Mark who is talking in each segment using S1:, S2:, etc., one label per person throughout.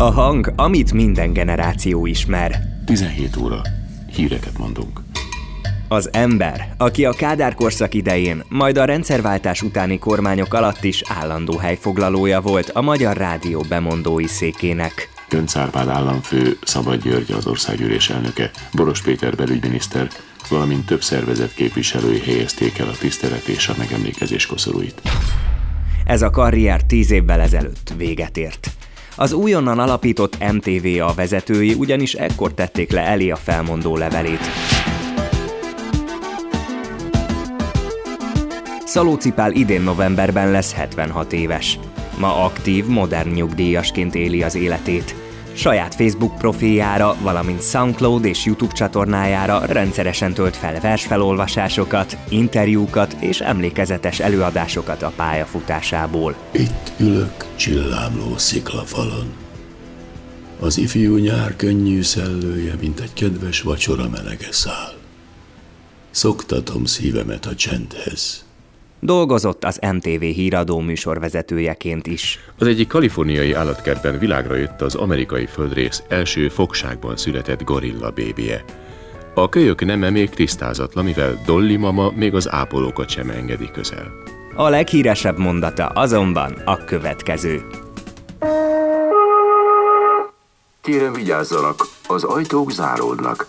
S1: A hang, amit minden generáció ismer.
S2: 17 óra. Híreket mondunk.
S1: Az ember, aki a Kádár korszak idején, majd a rendszerváltás utáni kormányok alatt is állandó helyfoglalója volt a Magyar Rádió bemondói székének.
S2: Gönc Árpád államfő, Szabad György az országgyűlés elnöke, Boros Péter belügyminiszter, valamint több szervezet képviselői helyezték el a tisztelet és a megemlékezés koszorúit.
S1: Ez a karrier tíz évvel ezelőtt véget ért. Az újonnan alapított MTV a vezetői ugyanis ekkor tették le elé a felmondó levelét. Szalóci Pál idén novemberben lesz 76 éves. Ma aktív, modern nyugdíjasként éli az életét. Saját Facebook profiljára, valamint SoundCloud és YouTube csatornájára rendszeresen tölt fel versfelolvasásokat, interjúkat és emlékezetes előadásokat a pályafutásából.
S3: Itt ülök csillámló sziklafalon. Az ifjú nyár könnyű szellője, mint egy kedves vacsora melege szál. Szoktatom szívemet a csendhez.
S1: Dolgozott az MTV híradó műsorvezetőjeként is.
S2: Az egyik kaliforniai állatkertben világra jött az amerikai földrész első fogságban született gorilla bébie. A kölyök neme még tisztázatlan, mivel Dolly mama még az ápolókat sem engedi közel.
S1: A leghíresebb mondata azonban a következő.
S4: Kérem vigyázzanak, az ajtók záródnak.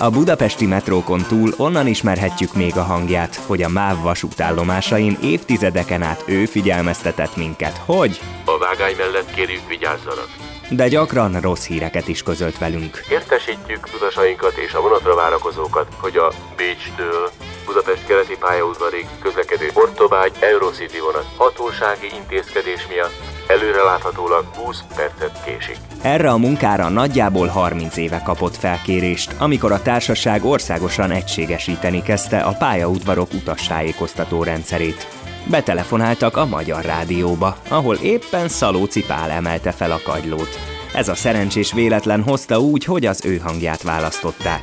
S1: A budapesti metrókon túl onnan ismerhetjük még a hangját, hogy a MÁV vasútállomásain évtizedeken át ő figyelmeztetett minket, hogy
S4: A vágány mellett kérjük vigyázzanak.
S1: de gyakran rossz híreket is közölt velünk.
S4: Értesítjük utasainkat és a vonatra várakozókat, hogy a Bécstől Budapest keleti pályaudvarig közlekedő Portobágy Eurocity vonat hatósági intézkedés miatt előreláthatólag 20 percet késik.
S1: Erre a munkára nagyjából 30 éve kapott felkérést, amikor a társaság országosan egységesíteni kezdte a pályaudvarok utastájékoztató rendszerét. Betelefonáltak a Magyar Rádióba, ahol éppen Szalóci Pál emelte fel a kagylót. Ez a szerencsés véletlen hozta úgy, hogy az ő hangját választották.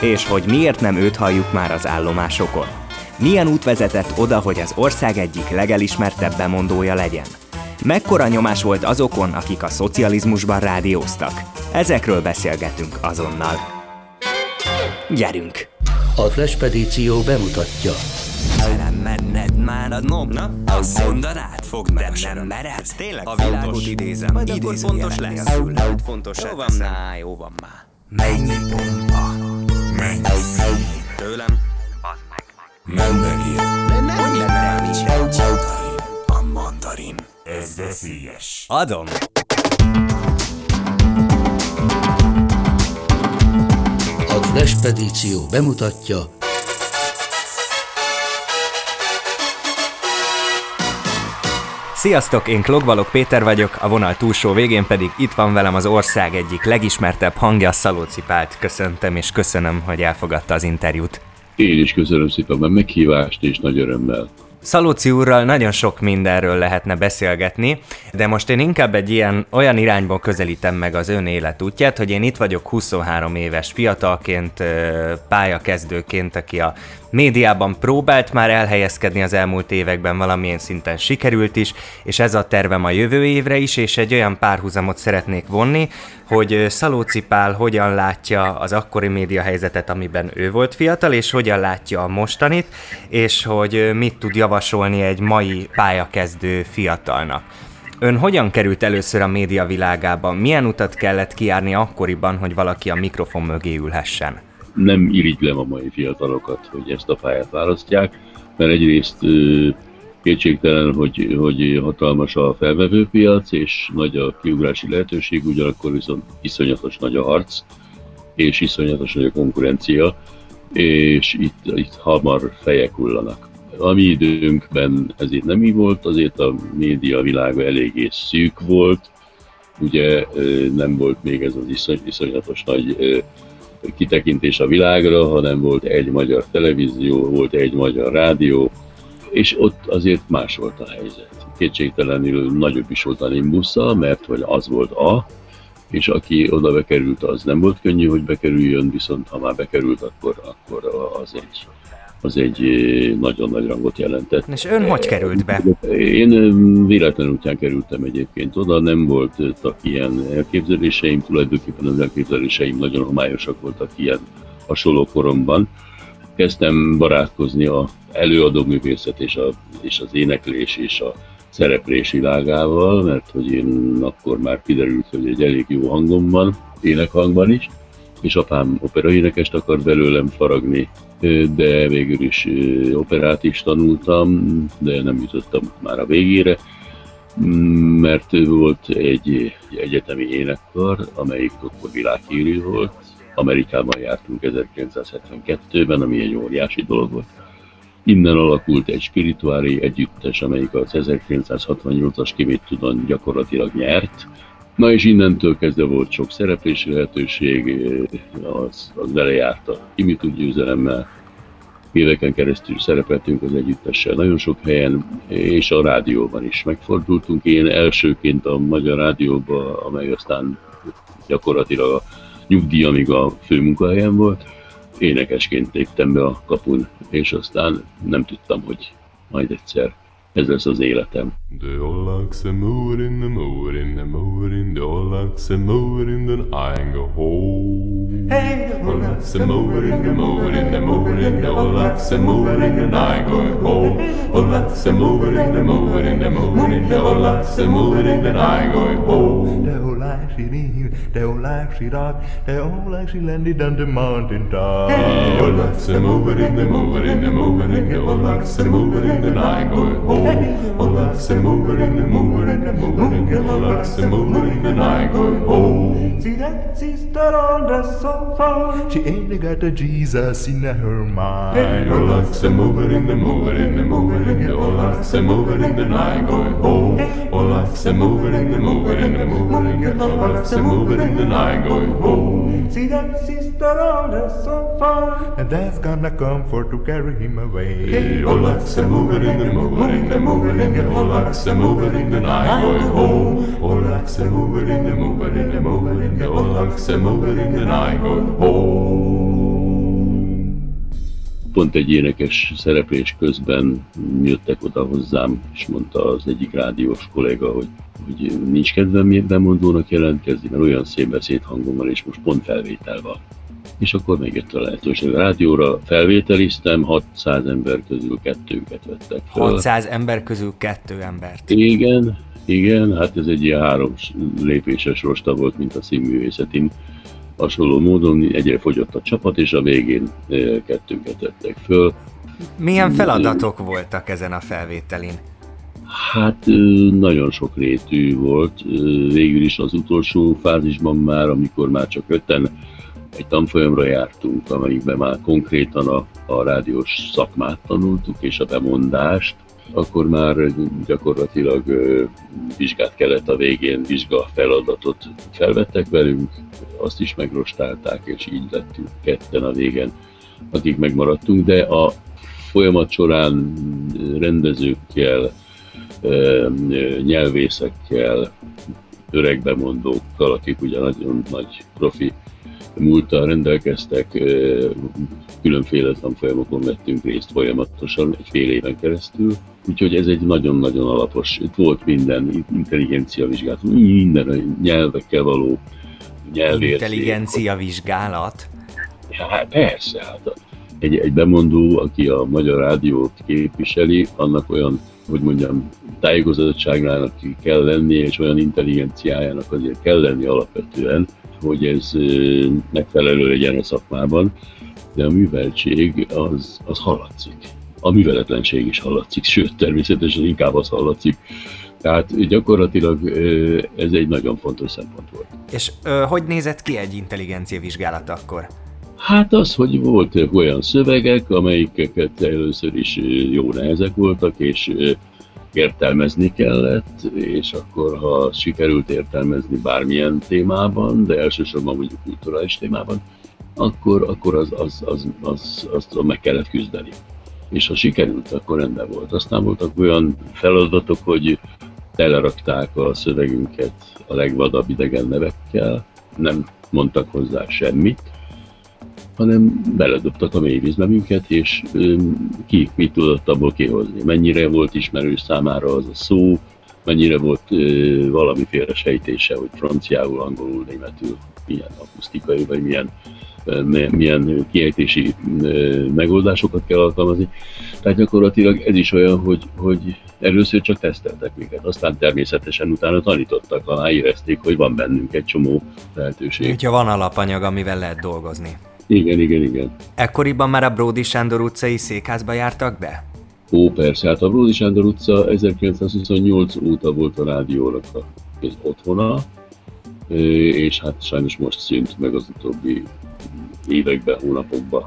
S1: És hogy miért nem őt halljuk már az állomásokon? Milyen út vezetett oda, hogy az ország egyik legelismertebb bemondója legyen? Mekkora nyomás volt azokon, akik a szocializmusban rádióztak? Ezekről beszélgetünk azonnal. Gyerünk!
S5: A Flashpedíció bemutatja.
S1: Nem menned már a nobna? Azt mondanád? Fogd meg De nem meredsz, tényleg A világot idézem. Majd akkor fontos lesz. Fontos jó van már, jó van már. Mennyi pompa? Mennyi Tőlem?
S3: Nem megint.
S1: De nem is.
S3: A mandarin.
S6: Ez veszélyes.
S1: Adom.
S5: A Flashpedíció bemutatja
S1: Sziasztok, én Klogvalok Péter vagyok, a vonal túlsó végén pedig itt van velem az ország egyik legismertebb hangja, Szalóci Pált. Köszöntem és köszönöm, hogy elfogadta az interjút.
S7: Én is köszönöm szépen a meghívást, és nagy örömmel.
S1: Szalóci úrral nagyon sok mindenről lehetne beszélgetni, de most én inkább egy ilyen olyan irányból közelítem meg az ön életútját, hogy én itt vagyok 23 éves fiatalként, pályakezdőként, aki a médiában próbált már elhelyezkedni az elmúlt években, valamilyen szinten sikerült is, és ez a tervem a jövő évre is, és egy olyan párhuzamot szeretnék vonni, hogy Szalóci Pál hogyan látja az akkori média helyzetet, amiben ő volt fiatal, és hogyan látja a mostanit, és hogy mit tud javasolni egy mai pályakezdő fiatalnak. Ön hogyan került először a média világába? Milyen utat kellett kijárni akkoriban, hogy valaki a mikrofon mögé ülhessen?
S7: Nem irigylem a mai fiatalokat, hogy ezt a pályát választják, mert egyrészt kétségtelen, hogy, hogy hatalmas a felvevőpiac, és nagy a kiugrási lehetőség, ugyanakkor viszont iszonyatos nagy a harc, és iszonyatos nagy a konkurencia, és itt, itt hamar fejek hullanak. A mi időnkben ez itt nem így volt, azért a média világa eléggé szűk volt, ugye nem volt még ez az iszony, iszonyatos nagy kitekintés a világra, hanem volt egy magyar televízió, volt egy magyar rádió, és ott azért más volt a helyzet. Kétségtelenül nagyobb is volt a nimbusza, mert hogy az volt a, és aki oda bekerült, az nem volt könnyű, hogy bekerüljön, viszont ha már bekerült, akkor, akkor az egy, az egy nagyon nagy rangot jelentett.
S1: És ön hogy került be?
S7: Én véletlen útján kerültem egyébként oda, nem voltak ilyen elképzeléseim, tulajdonképpen az elképzeléseim nagyon homályosak voltak ilyen hasonló koromban. Kezdtem barátkozni a előadó művészet és, a, és az éneklés és a szereplés világával, mert hogy én akkor már kiderült, hogy egy elég jó hangom van, énekhangban is, és apám operaénekest akart belőlem faragni, de végül is operát is tanultam, de nem jutottam már a végére, mert volt egy egyetemi énekkar, amelyik akkor világhírű volt. Amerikában jártunk 1972-ben, ami egy óriási dolog volt. Innen alakult egy spirituári együttes, amelyik az 1968-as kimét tudom gyakorlatilag nyert, Na és innentől kezdve volt sok szereplési lehetőség, az, az belejárt a Kimi tud győzelemmel, éveken keresztül szerepeltünk az együttessel nagyon sok helyen, és a rádióban is megfordultunk. Én elsőként a Magyar Rádióban, amely aztán gyakorlatilag a nyugdíjamig a főmunkahelyem volt, énekesként léptem be a kapun, és aztán nem tudtam, hogy majd egyszer ez lesz az életem. De ollakse múrin, múrin, múrin, de ollakse múrin, den ainge home. Hey, de ollakse múrin, de múrin, de múrin, de ollakse múrin, den ainge home. Ollakse múrin, de múrin, de múrin, de ollakse múrin, den ainge home. De ollakse múrin, de ollakse rock, de ollakse landed on the mountain top. Hey, ollakse múrin, de múrin, de múrin, de ollakse múrin, den ainge home. Relax and move and move it and move it and relax and move and I go home. See that sister on the sofa. She ain't got a Jesus in her mind. Relax and move it and move it and move it and relax and move and I go home. Relax and move it and move it and move it and relax and move and I go home. See that sister on the sofa. And that's gonna come for to carry him away. Relax and move and move it and moving in the Olax, a moving in the going home. Olax, a moving in the in the moving in the Olax, a moving in the going home. Pont egy énekes szereplés közben jöttek oda hozzám, és mondta az egyik rádiós kolléga, hogy, hogy nincs kedvem bemondónak jelentkezni, mert olyan szép beszédhangom van, és most pont felvétel van és akkor még jött a lehetőség. A rádióra felvételiztem, 600 ember közül kettőket vettek fel.
S1: 600 ember közül kettő embert.
S7: Igen, igen, hát ez egy ilyen három lépéses rosta volt, mint a színművészetén. Hasonló módon egyre fogyott a csapat, és a végén kettőket vettek föl.
S1: Milyen feladatok voltak ezen a felvételin?
S7: Hát nagyon sok rétű volt. Végül is az utolsó fázisban már, amikor már csak öten egy tanfolyamra jártunk, amelyikben már konkrétan a, a rádiós szakmát tanultuk, és a bemondást, akkor már gyakorlatilag vizsgát kellett a végén, vizsga feladatot felvettek velünk, azt is megrostálták, és így lettünk ketten a végen, akik megmaradtunk, de a folyamat során rendezőkkel, nyelvészekkel, öregbemondókkal, akik ugye nagyon nagy profi múltal rendelkeztek, különféle tanfolyamokon vettünk részt folyamatosan, egy fél éven keresztül, úgyhogy ez egy nagyon-nagyon alapos, itt volt minden, intelligencia vizsgálat, minden nyelvekkel való nyelvérzék.
S1: Intelligencia vizsgálat?
S7: Hát persze, hát egy, egy bemondó, aki a Magyar Rádiót képviseli, annak olyan, hogy mondjam, tájékozottságnának kell lenni, és olyan intelligenciájának azért kell lenni alapvetően, hogy ez megfelelő legyen a szakmában, de a műveltség az, az hallatszik. A műveletlenség is hallatszik, sőt, természetesen inkább az hallatszik. Tehát gyakorlatilag ez egy nagyon fontos szempont volt.
S1: És ö, hogy nézett ki egy intelligencia vizsgálat akkor?
S7: Hát az, hogy volt olyan szövegek, amelyeket először is jó nehezek voltak, és értelmezni kellett, és akkor ha sikerült értelmezni bármilyen témában, de elsősorban mondjuk kulturális témában, akkor, akkor az, az, az, az, azt meg kellett küzdeni. És ha sikerült, akkor rendben volt. Aztán voltak olyan feladatok, hogy telerakták a szövegünket a legvadabb idegen nevekkel, nem mondtak hozzá semmit, hanem beledobtak a mélyvízbe minket, és ki mit tudott abból kihozni. Mennyire volt ismerős számára az a szó, mennyire volt ö, valamiféle sejtése, hogy franciául, angolul, németül, milyen akusztikai, vagy milyen, ö, milyen kiejtési ö, megoldásokat kell alkalmazni. Tehát gyakorlatilag ez is olyan, hogy, hogy először csak teszteltek minket, aztán természetesen utána tanítottak, ha érezték, hogy van bennünk egy csomó lehetőség.
S1: Úgyhogy van alapanyag, amivel lehet dolgozni.
S7: Igen, igen, igen.
S1: Ekkoriban már a Bródi Sándor utcai székházba jártak be?
S7: Ó, persze, hát a Bródi Sándor utca 1928 óta volt a rádiónak az otthona, és hát sajnos most szűnt meg az utóbbi években, hónapokban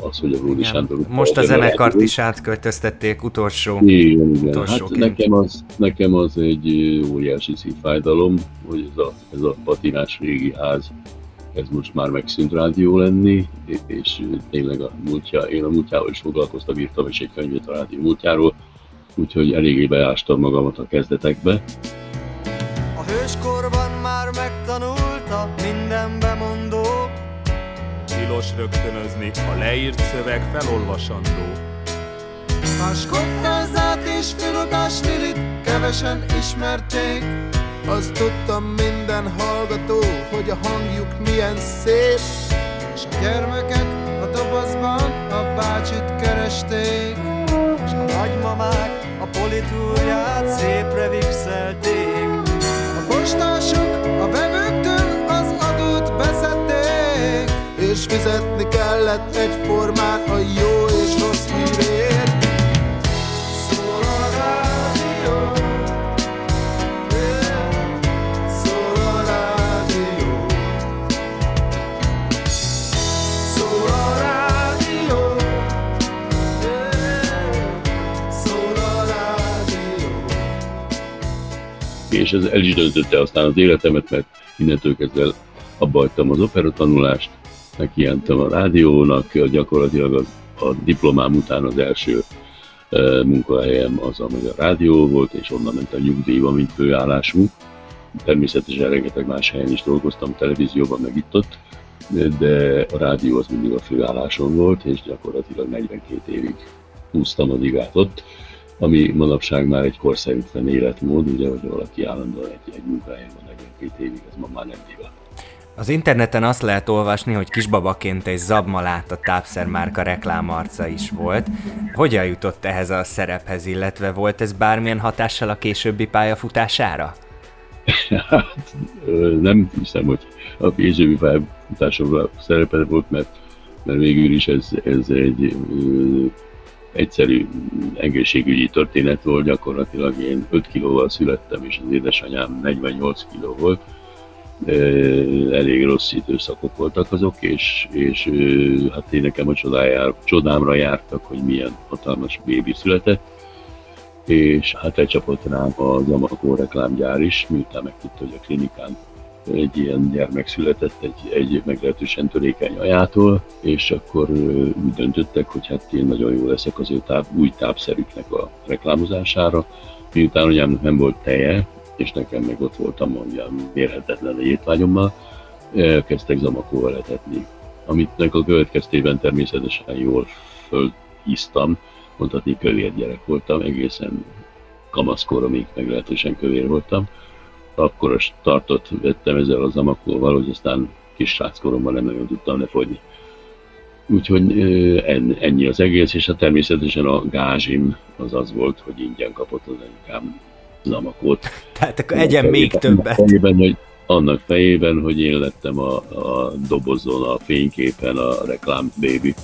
S7: az, hogy a Bródi Sándor utca.
S1: Most a zenekart is átköltöztették utolsó.
S7: Igen, igen. Hát nekem az, nekem az egy óriási szívfájdalom, hogy ez a, ez a patinás régi ház ez most már megszűnt rádió lenni, és tényleg a múltja, én a múltjával is foglalkoztam, írtam is egy könyvet a rádió múltjáról, úgyhogy eléggé beástam magamat a kezdetekbe.
S8: A hőskorban már megtanulta minden bemondó, tilos rögtönözni, a leírt szöveg felolvasandó. A skottázát és filodás stilit kevesen ismerték, azt tudtam minden hallgató, hogy a hangjuk milyen szép. És a gyermekek a dobozban a bácsit keresték. És a nagymamák a politúrját szépre vixelték. A postások a vevőktől az adót beszedték És fizetni kellett egyformán a jó és rossz hírért
S7: és ez el is döntötte aztán az életemet, mert innentől kezdve abba hagytam az operatanulást, nekijentem a rádiónak, gyakorlatilag az, a diplomám után az első e, munkahelyem az a Magyar Rádió volt, és onnan ment a nyugdíjba, mint főállású. Természetesen rengeteg más helyen is dolgoztam, televízióban, meg itt ott, de a rádió az mindig a főállásom volt, és gyakorlatilag 42 évig húztam az igát ott ami manapság már egy korszerűtlen életmód, ugye, hogy valaki állandóan egy, egy munkahelyen van 42 évig, ez ma már nem divat.
S1: Az interneten azt lehet olvasni, hogy kisbabaként egy zabmalát a tápszermárka reklámarca is volt. Hogyan jutott ehhez a szerephez, illetve volt ez bármilyen hatással a későbbi pályafutására?
S7: hát nem hiszem, hogy a későbbi pályafutásomra szerepe volt, mert, mert végül is ez, ez egy egyszerű egészségügyi történet volt, gyakorlatilag én 5 kilóval születtem, és az édesanyám 48 kiló volt. Elég rossz időszakok voltak azok, és, és hát én nekem a csodájár, csodámra jártak, hogy milyen hatalmas bébi született, és hát elcsapott rám az Amakó reklámgyár is, miután megtudta, hogy a klinikán egy ilyen gyermek született egy, egy meglehetősen törékeny ajától, és akkor úgy döntöttek, hogy hát én nagyon jó leszek az ő táv, új tápszerüknek a reklámozására. Miután anyámnak nem volt teje, és nekem meg ott voltam olyan mérhetetlen egy étvágyommal, kezdtek zamakóval etetni. Amitnek a következtében természetesen jól fölhisztam, mondhatni kövér gyerek voltam, egészen kamaszkoromig meglehetősen kövér voltam, akkor a startot vettem ezzel az amakóval, hogy aztán kis sráckoromban nem nagyon tudtam lefogyni. Úgyhogy ennyi az egész, és hát természetesen a gázsim az az volt, hogy ingyen kapott az anyukám zamakot.
S1: Tehát akkor egyen még többet.
S7: Fejében, hogy annak fejében, hogy én lettem a, a dobozon, a fényképen a reklám baby.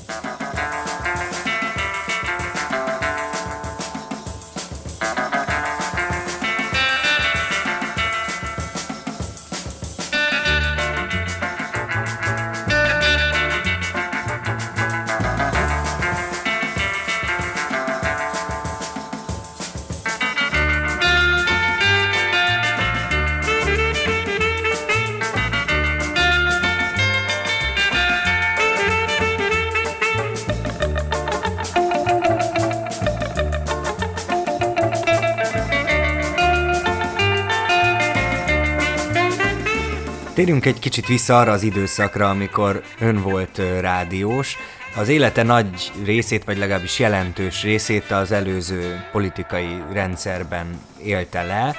S1: Térjünk egy kicsit vissza arra az időszakra, amikor ön volt rádiós. Az élete nagy részét, vagy legalábbis jelentős részét az előző politikai rendszerben élte le.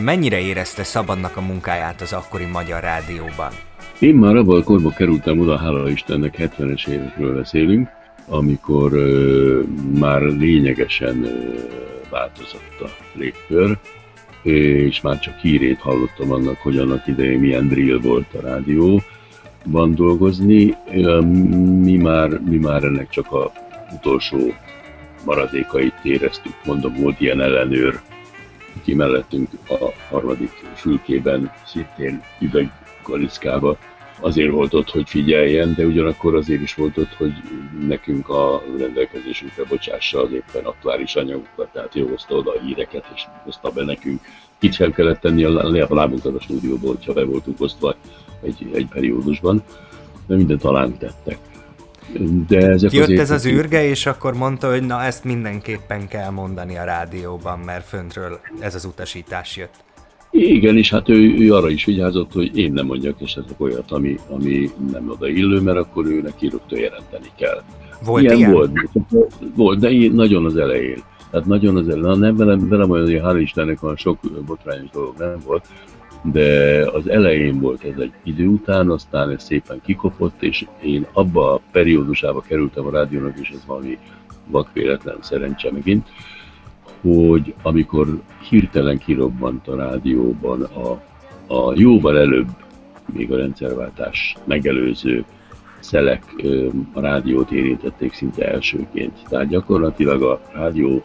S1: Mennyire érezte szabadnak a munkáját az akkori Magyar Rádióban?
S7: Én már abban a korban kerültem oda, hála Istennek 70-es évekről beszélünk, amikor ö, már lényegesen ö, változott a légkör, és már csak hírét hallottam annak, hogy annak idején milyen drill volt a rádióban dolgozni. Mi már, mi már ennek csak a utolsó maradékait éreztük. Mondom, volt ilyen ellenőr, aki mellettünk a harmadik fülkében, szintén üveggaliszkába azért volt ott, hogy figyeljen, de ugyanakkor azért is volt ott, hogy nekünk a rendelkezésünkre bocsássa az éppen aktuális anyagokat, tehát jó hozta oda a híreket, és hozta be nekünk. Itt fel kellett tenni a, lábunkat a stúdióból, hogyha be voltunk osztva egy, egy periódusban, de mindent talán tettek.
S1: De ezek Jött ez az űrge, és akkor mondta, hogy na ezt mindenképpen kell mondani a rádióban, mert föntről ez az utasítás jött.
S7: Igen, és hát ő, ő arra is vigyázott, hogy én nem mondjak esetleg olyat, ami, ami nem odaillő, mert akkor ő neki rögtön jelenteni kell.
S1: Volt ilyen? ilyen?
S7: Volt, volt, de én nagyon az elején. Tehát nagyon az elején. Na, nem velem, velem olyan, hogy hál' Istennek van sok botrányos dolog nem volt, de az elején volt ez egy idő után, aztán ez szépen kikopott, és én abba a periódusába kerültem a rádiónak, és ez valami vakvéletlen szerencse megint, hogy amikor hirtelen kirobbant a rádióban a, a jóval előbb, még a rendszerváltás megelőző szelek a rádiót érintették szinte elsőként. Tehát gyakorlatilag a rádió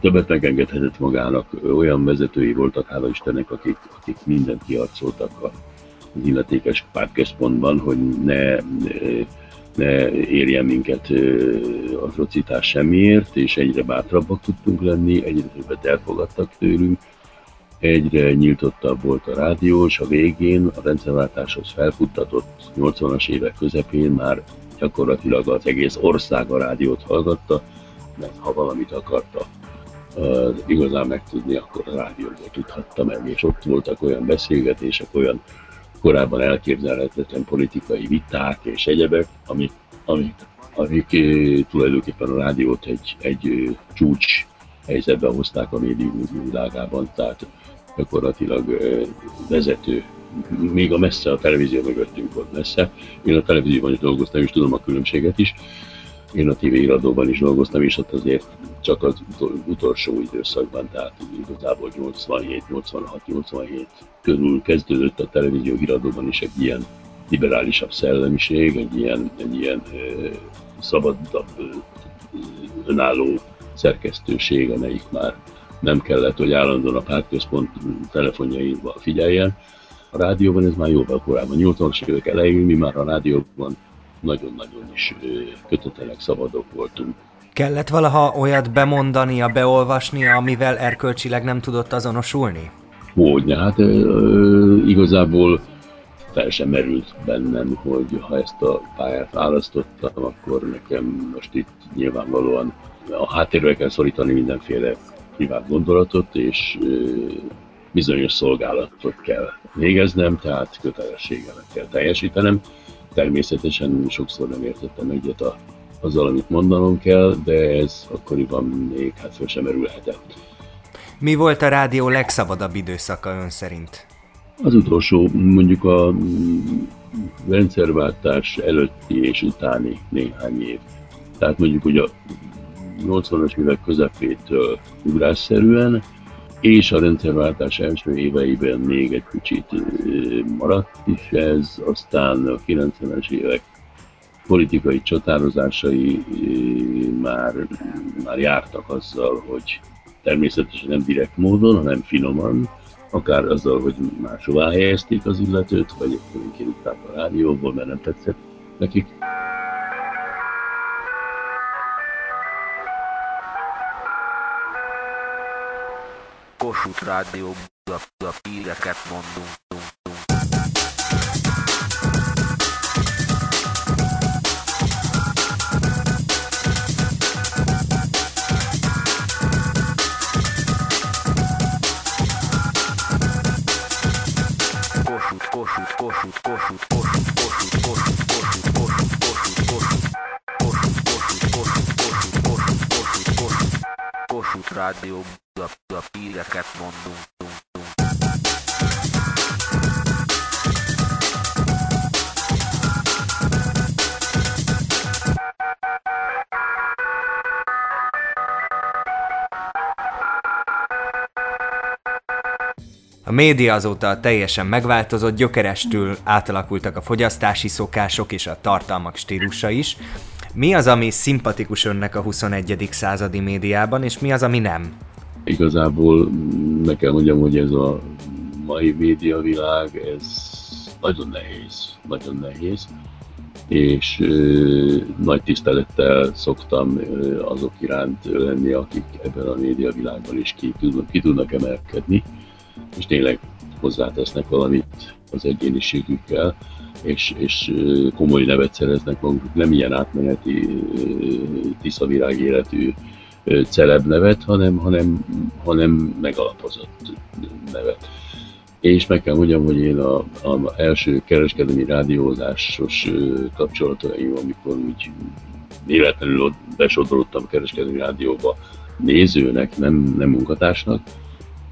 S7: többet megengedhetett magának, olyan vezetői voltak, hála Istennek, akik, akik mindent kiarcoltak az illetékes pártközpontban, hogy ne ne érjen minket atrocitás semmiért, és egyre bátrabbak tudtunk lenni, egyre többet elfogadtak tőlünk, egyre nyíltottabb volt a rádió, és a végén a rendszerváltáshoz felfuttatott 80-as évek közepén már gyakorlatilag az egész ország a rádiót hallgatta, mert ha valamit akarta igazán megtudni, akkor a rádióból tudhatta meg, és ott voltak olyan beszélgetések, olyan korábban elképzelhetetlen politikai viták és egyebek, amik, amik, amik eh, tulajdonképpen a rádiót egy, egy eh, csúcs helyzetbe hozták a médium világában, tehát gyakorlatilag eh, vezető, még a messze a televízió mögöttünk volt messze. Én a televízióban is dolgoztam, és tudom a különbséget is. Én a TV iradóban is dolgoztam, és ott azért csak az utolsó időszakban, tehát igazából 87, 86, 87 körül kezdődött a televízió iradóban is egy ilyen liberálisabb szellemiség, egy ilyen, egy ilyen ö, szabadabb, ö, önálló szerkesztőség, amelyik már nem kellett, hogy állandóan a pártközpont telefonjaival figyeljen. A rádióban ez már jóval korábban, 80-as évek elején mi már a rádióban nagyon-nagyon is kötetelek, szabadok voltunk.
S1: Kellett valaha olyat bemondania, beolvasnia, amivel erkölcsileg nem tudott azonosulni?
S7: Hogyne, hát ö, igazából fel sem merült bennem, hogy ha ezt a pályát választottam, akkor nekem most itt nyilvánvalóan a háttérbe kell szorítani mindenféle privát gondolatot, és ö, bizonyos szolgálatot kell végeznem, tehát kötelességemet kell teljesítenem. Természetesen sokszor nem értettem egyet a, azzal, amit mondanom kell, de ez akkoriban még hát föl sem merülhetett.
S1: Mi volt a rádió legszabadabb időszaka ön szerint?
S7: Az utolsó, mondjuk a rendszerváltás előtti és utáni néhány év. Tehát mondjuk ugye a 80-as évek közepétől ugrásszerűen, és a rendszerváltás első éveiben még egy kicsit maradt is ez, aztán a 90-es évek politikai csatározásai már, már jártak azzal, hogy természetesen nem direkt módon, hanem finoman, akár azzal, hogy máshová helyezték az illetőt, vagy egyszerűen kirúgták a rádióból, mert nem tetszett nekik.
S9: Kossuth Rádió Budapest híreket mondunk. Dunk, dunk. Kossuth, Kossuth, Kossuth, Kossuth,
S10: Kossuth, Kossuth, Kossuth, Kossuth, Kossuth, Kossuth, Kossuth. Kossuth, Kossuth, Kossuth, Kossuth, Kossuth, Kossuth, Kossuth. Kossuth
S9: Rádió a píreket mondunk.
S1: A média azóta teljesen megváltozott, gyökerestül átalakultak a fogyasztási szokások és a tartalmak stílusa is. Mi az, ami szimpatikus önnek a 21. századi médiában, és mi az, ami nem?
S7: Igazából meg kell mondjam, hogy ez a mai médiavilág, ez nagyon nehéz, nagyon nehéz, és ö, nagy tisztelettel szoktam ö, azok iránt lenni, akik ebben a médiavilágban is ki, tudnak, ki tudnak emelkedni és tényleg hozzátesznek valamit az egyéniségükkel, és, és komoly nevet szereznek maguk, nem ilyen átmeneti tiszavirág életű celeb nevet, hanem, hanem, hanem megalapozott nevet. És meg kell mondjam, hogy én a, első kereskedelmi rádiózásos kapcsolataim, amikor úgy véletlenül besodoltam a kereskedelmi rádióba nézőnek, nem, nem munkatársnak,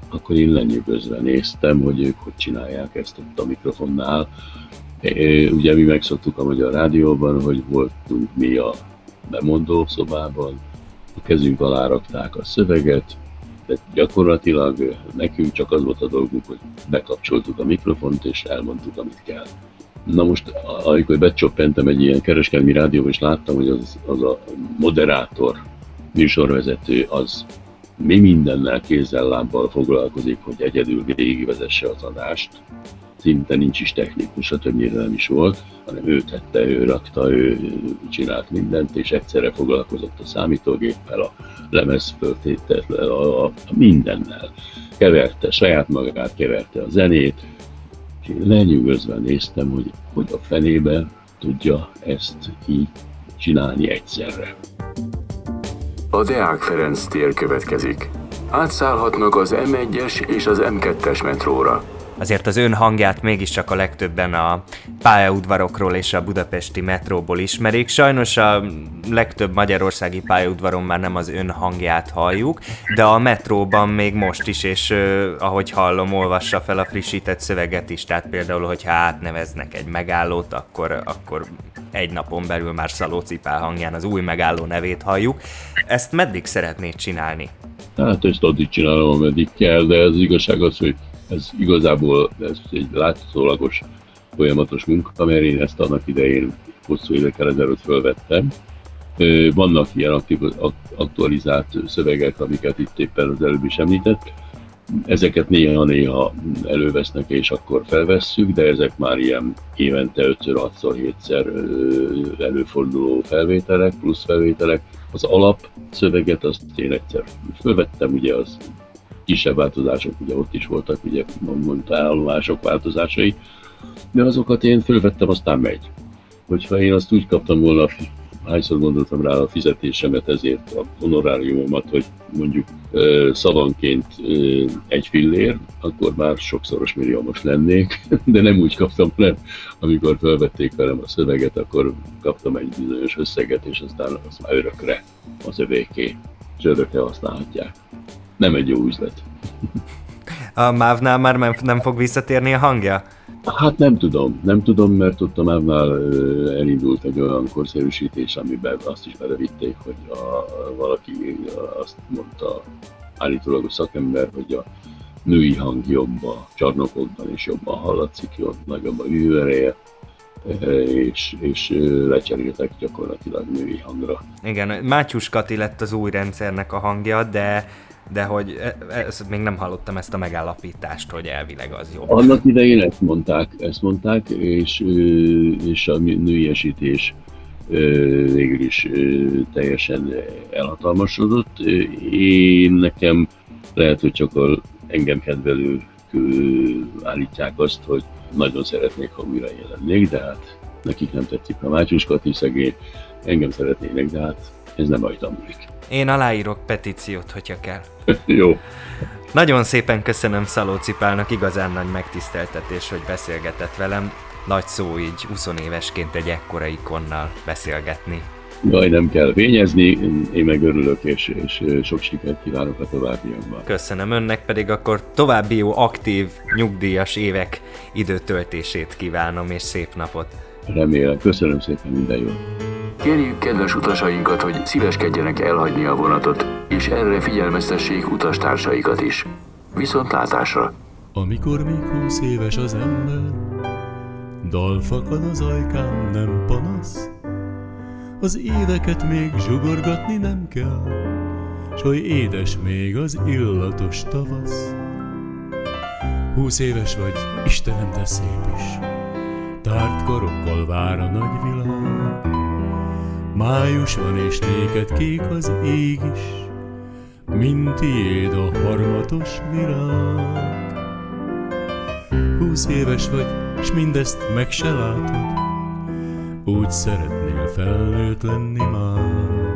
S7: akkor én lenyűgözve néztem, hogy ők hogy csinálják ezt ott a mikrofonnál. Ugye mi megszoktuk a Magyar Rádióban, hogy voltunk mi a bemondó szobában, a kezünk alá rakták a szöveget, de gyakorlatilag nekünk csak az volt a dolgunk, hogy bekapcsoltuk a mikrofont és elmondtuk, amit kell. Na most, amikor becsoppentem egy ilyen kereskedelmi rádióba, és láttam, hogy az, az a moderátor, műsorvezető, az mi mindennel kézzel lábbal foglalkozik, hogy egyedül végigvezesse az adást. Szinte nincs is technikus, a többnyire nem is volt, hanem ő tette, ő rakta, ő csinált mindent, és egyszerre foglalkozott a számítógéppel, a lemezföltétel, a, a, a mindennel. Keverte saját magát, keverte a zenét, és én lenyűgözve néztem, hogy hogy a fenébe tudja ezt így csinálni egyszerre.
S2: A Deák Ferenc tér következik. Átszállhatnak az M1-es és az M2-es metróra.
S1: Azért az ön hangját mégiscsak a legtöbben a pályaudvarokról és a budapesti metróból ismerik. Sajnos a legtöbb magyarországi pályaudvaron már nem az ön hangját halljuk, de a metróban még most is, és ahogy hallom, olvassa fel a frissített szöveget is, tehát például, hogyha átneveznek egy megállót, akkor, akkor egy napon belül már Szalóci Pál hangján az új megálló nevét halljuk. Ezt meddig szeretnéd csinálni?
S7: Hát ezt addig csinálom, ameddig kell, de az igazság az, hogy ez igazából ez egy látszólagos folyamatos munka, mert én ezt annak idején hosszú évekkel ezelőtt fölvettem. Vannak ilyen aktualizált szövegek, amiket itt éppen az előbb is említett, Ezeket néha-néha elővesznek és akkor felvesszük, de ezek már ilyen évente 5-ször, 6-szor, 7-szer előforduló felvételek, plusz felvételek. Az alap szöveget azt én egyszer fölvettem, ugye az kisebb változások, ugye ott is voltak, ugye mondta állomások változásai, de azokat én fölvettem, aztán megy. Hogyha én azt úgy kaptam volna hányszor gondoltam rá a fizetésemet ezért, a honoráriumomat, hogy mondjuk szavanként egy fillér, akkor már sokszoros milliómos lennék, de nem úgy kaptam le, amikor felvették velem a szöveget, akkor kaptam egy bizonyos összeget, és aztán az már örökre az övéké, és örökre használhatják. Nem egy jó üzlet.
S1: A MÁV-nál már nem fog visszatérni a hangja?
S7: Hát nem tudom, nem tudom, mert ott a mávnál elindult egy olyan korszerűsítés, amiben azt is belevitték, hogy a, valaki azt mondta állítólag a szakember, hogy a női hang jobb a csarnokokban, és jobban hallatszik, jobb, nagyobb a művereje, és, és lecseréltek gyakorlatilag női hangra.
S1: Igen, Mátyus Kati lett az új rendszernek a hangja, de de hogy e, ezt még nem hallottam ezt a megállapítást, hogy elvileg az jobb.
S7: Annak idején ezt mondták, ezt mondták, és, és a nőiesítés végül is teljesen elhatalmasodott. Én nekem lehet, hogy csak a engem kedvelők állítják azt, hogy nagyon szeretnék, ha újra jelennék, de hát nekik nem tetszik a Mátyus Kati szegény, engem szeretnének, de hát ez nem rajtam múlik.
S1: Én aláírok petíciót, hogyha kell.
S7: Jó.
S1: Nagyon szépen köszönöm Szalóci Pálnak, igazán nagy megtiszteltetés, hogy beszélgetett velem. Nagy szó így 20 évesként egy ekkora ikonnal beszélgetni.
S7: Jaj, nem kell fényezni, én meg örülök, és, és sok sikert kívánok a továbbiakban.
S1: Köszönöm önnek, pedig akkor további jó, aktív, nyugdíjas évek időtöltését kívánom, és szép napot.
S7: Remélem. Köszönöm szépen, minden jó.
S3: Kérjük kedves utasainkat, hogy szíveskedjenek elhagyni a vonatot, és erre figyelmeztessék utastársaikat is. Viszont látásra!
S11: Amikor még húsz éves az ember, dal fakad az ajkán, nem panasz, az éveket még zsugorgatni nem kell, s hogy édes még az illatos tavasz. Húsz éves vagy, Istenem, de szép is, tárt karokkal vár a nagy világ. Május van és néked kék az ég is, mint tiéd a harmatos virág. Húsz éves vagy, s mindezt meg se látod, úgy szeretnél felnőtt lenni már.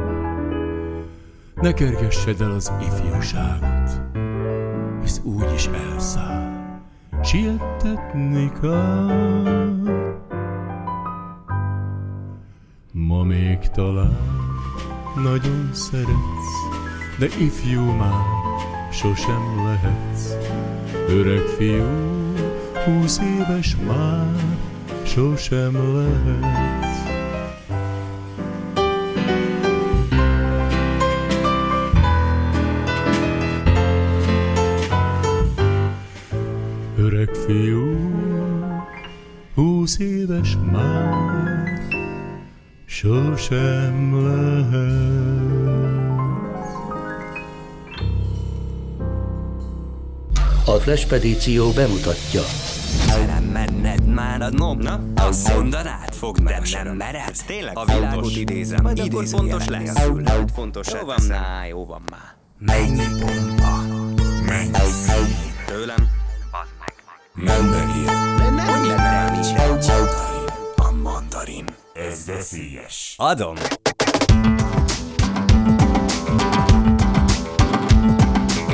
S11: Ne kergessed el az ifjúságot, hisz úgy is elszáll, siettetni kell. Ma még talán nagyon szeretsz, de ifjú már sosem lehetsz. Öreg fiú, húsz éves már sosem lehetsz. Öreg fiú, húsz éves már sosem lehet.
S5: A Flashpedíció bemutatja.
S10: Nem menned már a nom, na? Azt mondanád, fogd meg nem, nem meredsz, tényleg A világot idézem, majd akkor fontos lesz. Hát fontos Jó van, na, jó van már. Mennyi bomba, mennyi szín. Tőlem, bazd meg.
S6: Mandarin.
S10: Annyi nem is
S6: Mandarin. A mandarin. Ez veszélyes.
S10: Adom.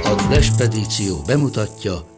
S5: A Flashpedíció bemutatja